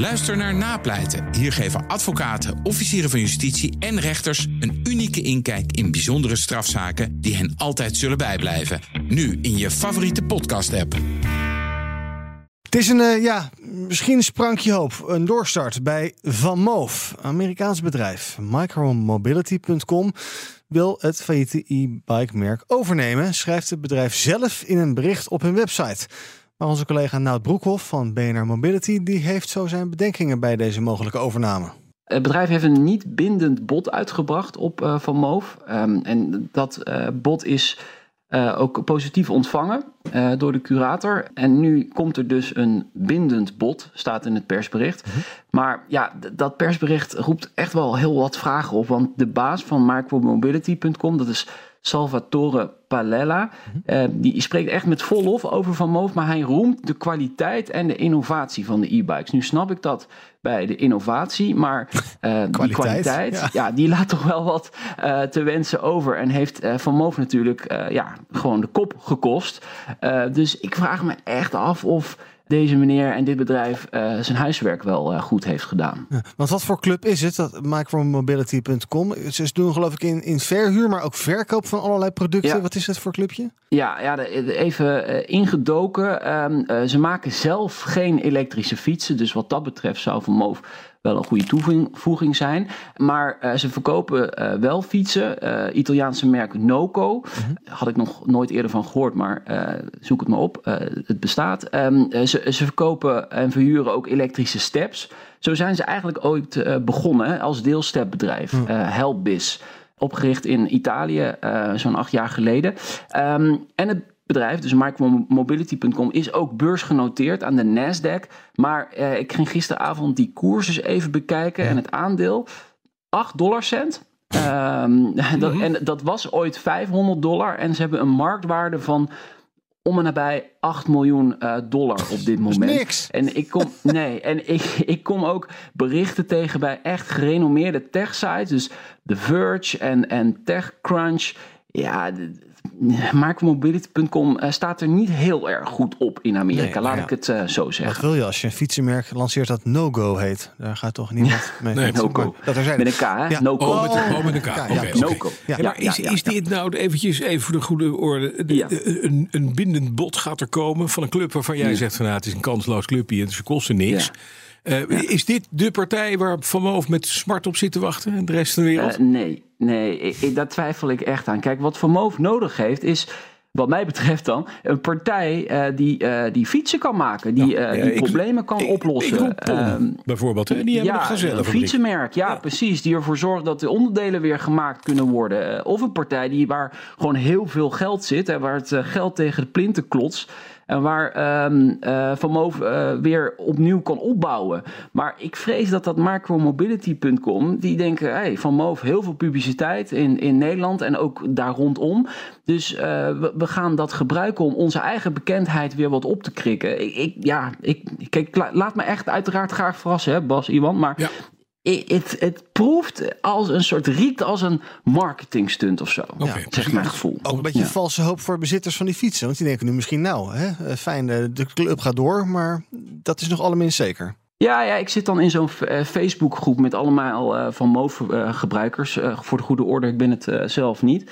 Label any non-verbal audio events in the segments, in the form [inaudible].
Luister naar Napleiten. Hier geven advocaten, officieren van justitie en rechters een unieke inkijk in bijzondere strafzaken die hen altijd zullen bijblijven. Nu in je favoriete podcast-app. Het is een, uh, ja, misschien sprankje hoop. Een doorstart bij Van Moof, Amerikaans bedrijf. Micromobility.com wil het failliete e-bike merk overnemen, schrijft het bedrijf zelf in een bericht op hun website. Maar onze collega Nout Broekhoff van BNR Mobility die heeft zo zijn bedenkingen bij deze mogelijke overname. Het bedrijf heeft een niet bindend bod uitgebracht op uh, Van Moof. Um, en dat uh, bod is uh, ook positief ontvangen door de curator. En nu komt er dus een bindend bod, staat in het persbericht. Mm -hmm. Maar ja, dat persbericht roept echt wel heel wat vragen op. Want de baas van micromobility.com, dat is Salvatore Palella. Uh, die spreekt echt met vol lof over Van Moof, maar hij roemt de kwaliteit en de innovatie van de e-bikes. Nu snap ik dat bij de innovatie, maar [laughs] uh, kwaliteit, die kwaliteit, ja. ja. die laat toch wel wat uh, te wensen over. En heeft Van Moof natuurlijk ja, gewoon de kop gekost. dus ik vraag me echt af of deze meneer en dit bedrijf uh, zijn huiswerk wel uh, goed heeft gedaan. Ja, want wat voor club is het, dat micromobility.com? Ze doen geloof ik in, in verhuur, maar ook verkoop van allerlei producten. Ja. Wat is het voor clubje? Ja, ja even uh, ingedoken. Um, ze maken zelf geen elektrische fietsen. Dus wat dat betreft zou Van Moof wel een goede toevoeging zijn. Maar uh, ze verkopen uh, wel fietsen. Uh, Italiaanse merk Noco. -hmm. Had ik nog nooit eerder van gehoord, maar zoek het maar op. het bestaat. Um, ze, ze verkopen en verhuren ook elektrische steps. Zo zijn ze eigenlijk ooit begonnen als deelstepbedrijf. Mm. Helpbis. Opgericht in Italië, zo'n acht jaar geleden. Um, en het bedrijf, dus micromobility.com, is ook beursgenoteerd aan de Nasdaq. Maar eh, ik ging gisteravond die koers eens even bekijken en het aandeel 8 dollar cent. Um, [laughs] dat, en dat was ooit 500 dollar en ze hebben een marktwaarde van om en nabij 8 miljoen uh, dollar op dit [laughs] moment. niks. En ik kom, nee, en [laughs] ik, ik kom ook berichten tegen bij echt gerenommeerde tech sites. Dus The Verge en, en TechCrunch. Ja, Micromobility.com uh, staat er niet heel erg goed op in Amerika, nee, laat ja. ik het uh, zo zeggen. Wat wil je als je een fietsenmerk lanceert dat No-Go heet? Daar gaat toch niemand mee. nee, no-go. Dat er zijn. Met een K, hè? Ja. No-go. Oh, met, oh, met een K. Ja, okay, no-go. Ja. Ja, maar is, is dit nou eventjes even voor de goede orde? Een, een bindend bod gaat er komen van een club waarvan jij zegt van nou, het is een kansloos clubje en ze kosten niks. Uh, ja. Is dit de partij waar Van Moof met smart op zit te wachten en de rest van de wereld? Uh, nee, nee ik, daar twijfel ik echt aan. Kijk, wat Van Moof nodig heeft is wat mij betreft dan, een partij uh, die, uh, die fietsen kan maken, die, uh, ja, die ik, problemen kan ik, oplossen. Ik um, bijvoorbeeld, hè? die hebben ja, gezellig. Een fietsenmerk, ja, ja, precies, die ervoor zorgt dat de onderdelen weer gemaakt kunnen worden. of een partij die, waar gewoon heel veel geld zit en waar het geld tegen de plinten klotst. En waar um, uh, Van Moof uh, weer opnieuw kan opbouwen. Maar ik vrees dat dat micromobility.com, die denken, hey, Van Moof, heel veel publiciteit in, in Nederland en ook daar rondom. Dus uh, we, we, gaan dat gebruiken om onze eigen bekendheid weer wat op te krikken. Ik, ik ja, ik, kijk, laat me echt uiteraard graag verrassen, hè, Bas, Iwan. Maar ja het, het proeft als een soort riekt als een marketingstunt of zo. Okay, zeg mijn gevoel. Ook een beetje ja. valse hoop voor bezitters van die fietsen. Want die denken nu misschien nou, hè, fijn, de club gaat door, maar dat is nog allemaal zeker. Ja, ja, ik zit dan in zo'n uh, Facebookgroep met allemaal Van Moof uh, gebruikers. voor de goede orde, ik ben het zelf niet.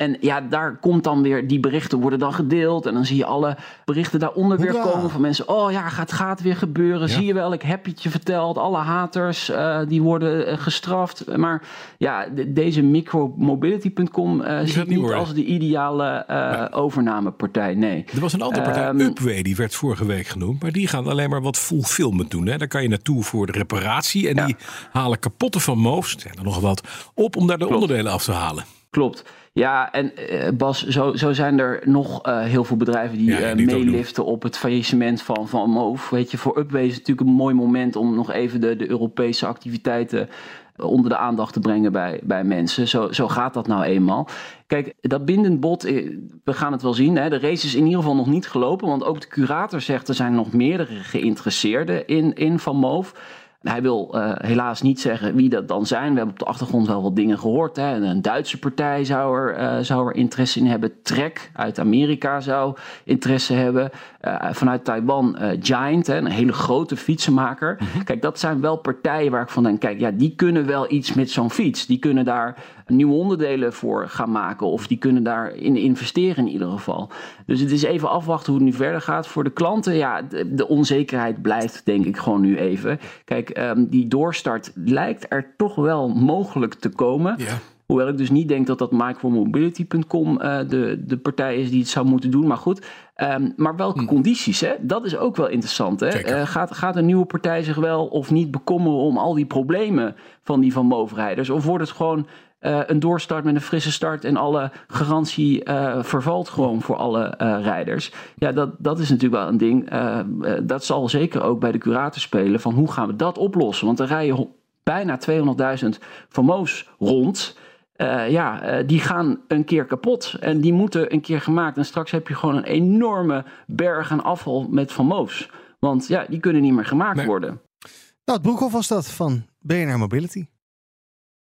En ja, daar komt dan weer, die berichten worden dan gedeeld. En dan zie je alle berichten daaronder weer komen van mensen. Oh ja, het gaat weer gebeuren. Ja. Zie je wel, ik heb het je verteld. Alle haters, uh, die worden uh, gestraft. Maar ja, de, deze micromobility.com uh, ziet niet worden. als de ideale ja. overnamepartij. Nee. Er was een andere partij, um, Upway, die werd vorige week genoemd. Maar die gaan alleen maar wat fulfillment doen. Hè. Daar kan je naartoe voor de reparatie. En die halen kapotte van Moofs, zijn er nog wat, op om daar de Klopt. onderdelen af te halen. Klopt. Ja, en uh, Bas, zo, zo zijn er nog uh, heel veel bedrijven die, ja, uh, meeliften op het faillissement van, van Moof. Weet je, voor Upway is het natuurlijk een mooi moment om nog even de, de Europese activiteiten onder de aandacht te brengen bij, bij mensen. Zo, zo gaat dat nou eenmaal. Kijk, dat bindend bod, we gaan het wel zien. Hè. De race is in ieder geval nog niet gelopen, want ook de curator zegt er zijn nog meerdere geïnteresseerden in, in Van Moof. Hij wil uh, helaas niet zeggen wie dat dan zijn. We hebben op de achtergrond wel wat dingen gehoord. Hè. Een Duitse partij zou er, uh, zou er interesse in hebben. Trek uit Amerika zou interesse hebben. Uh, vanuit Taiwan Giant, hè, een hele grote fietsenmaker. Mm-hmm. Kijk, dat zijn wel partijen waar ik van denk... kijk, ja, die kunnen wel iets met zo'n fiets. Die kunnen daar nieuwe onderdelen voor gaan maken. Of die kunnen daarin investeren in ieder geval. Dus het is even afwachten hoe het nu verder gaat. Voor de klanten, ja, de, de onzekerheid blijft denk ik gewoon nu even. Kijk, um, die doorstart lijkt er toch wel mogelijk te komen. Ja. Hoewel ik dus niet denk dat dat micromobility.com uh, de, de partij is die het zou moeten doen. Maar goed, um, maar welke hm. condities? Hè? Dat is ook wel interessant. Hè? Uh, gaat, gaat een nieuwe partij zich wel of niet bekommeren om al die problemen van die van Move-rijders? Of wordt het gewoon uh, een doorstart met een frisse start en alle garantie uh, vervalt gewoon voor alle uh, rijders. Ja, dat, dat is natuurlijk wel een ding. dat zal zeker ook bij de curator spelen van hoe gaan we dat oplossen? Want er rijden bijna 200.000 FAMO's rond. ja, die gaan een keer kapot en die moeten een keer gemaakt. En straks heb je gewoon een enorme berg aan afval met FAMO's. Want ja, die kunnen niet meer gemaakt nee. worden. Nou, het Broekhoff was dat van BNR Mobility.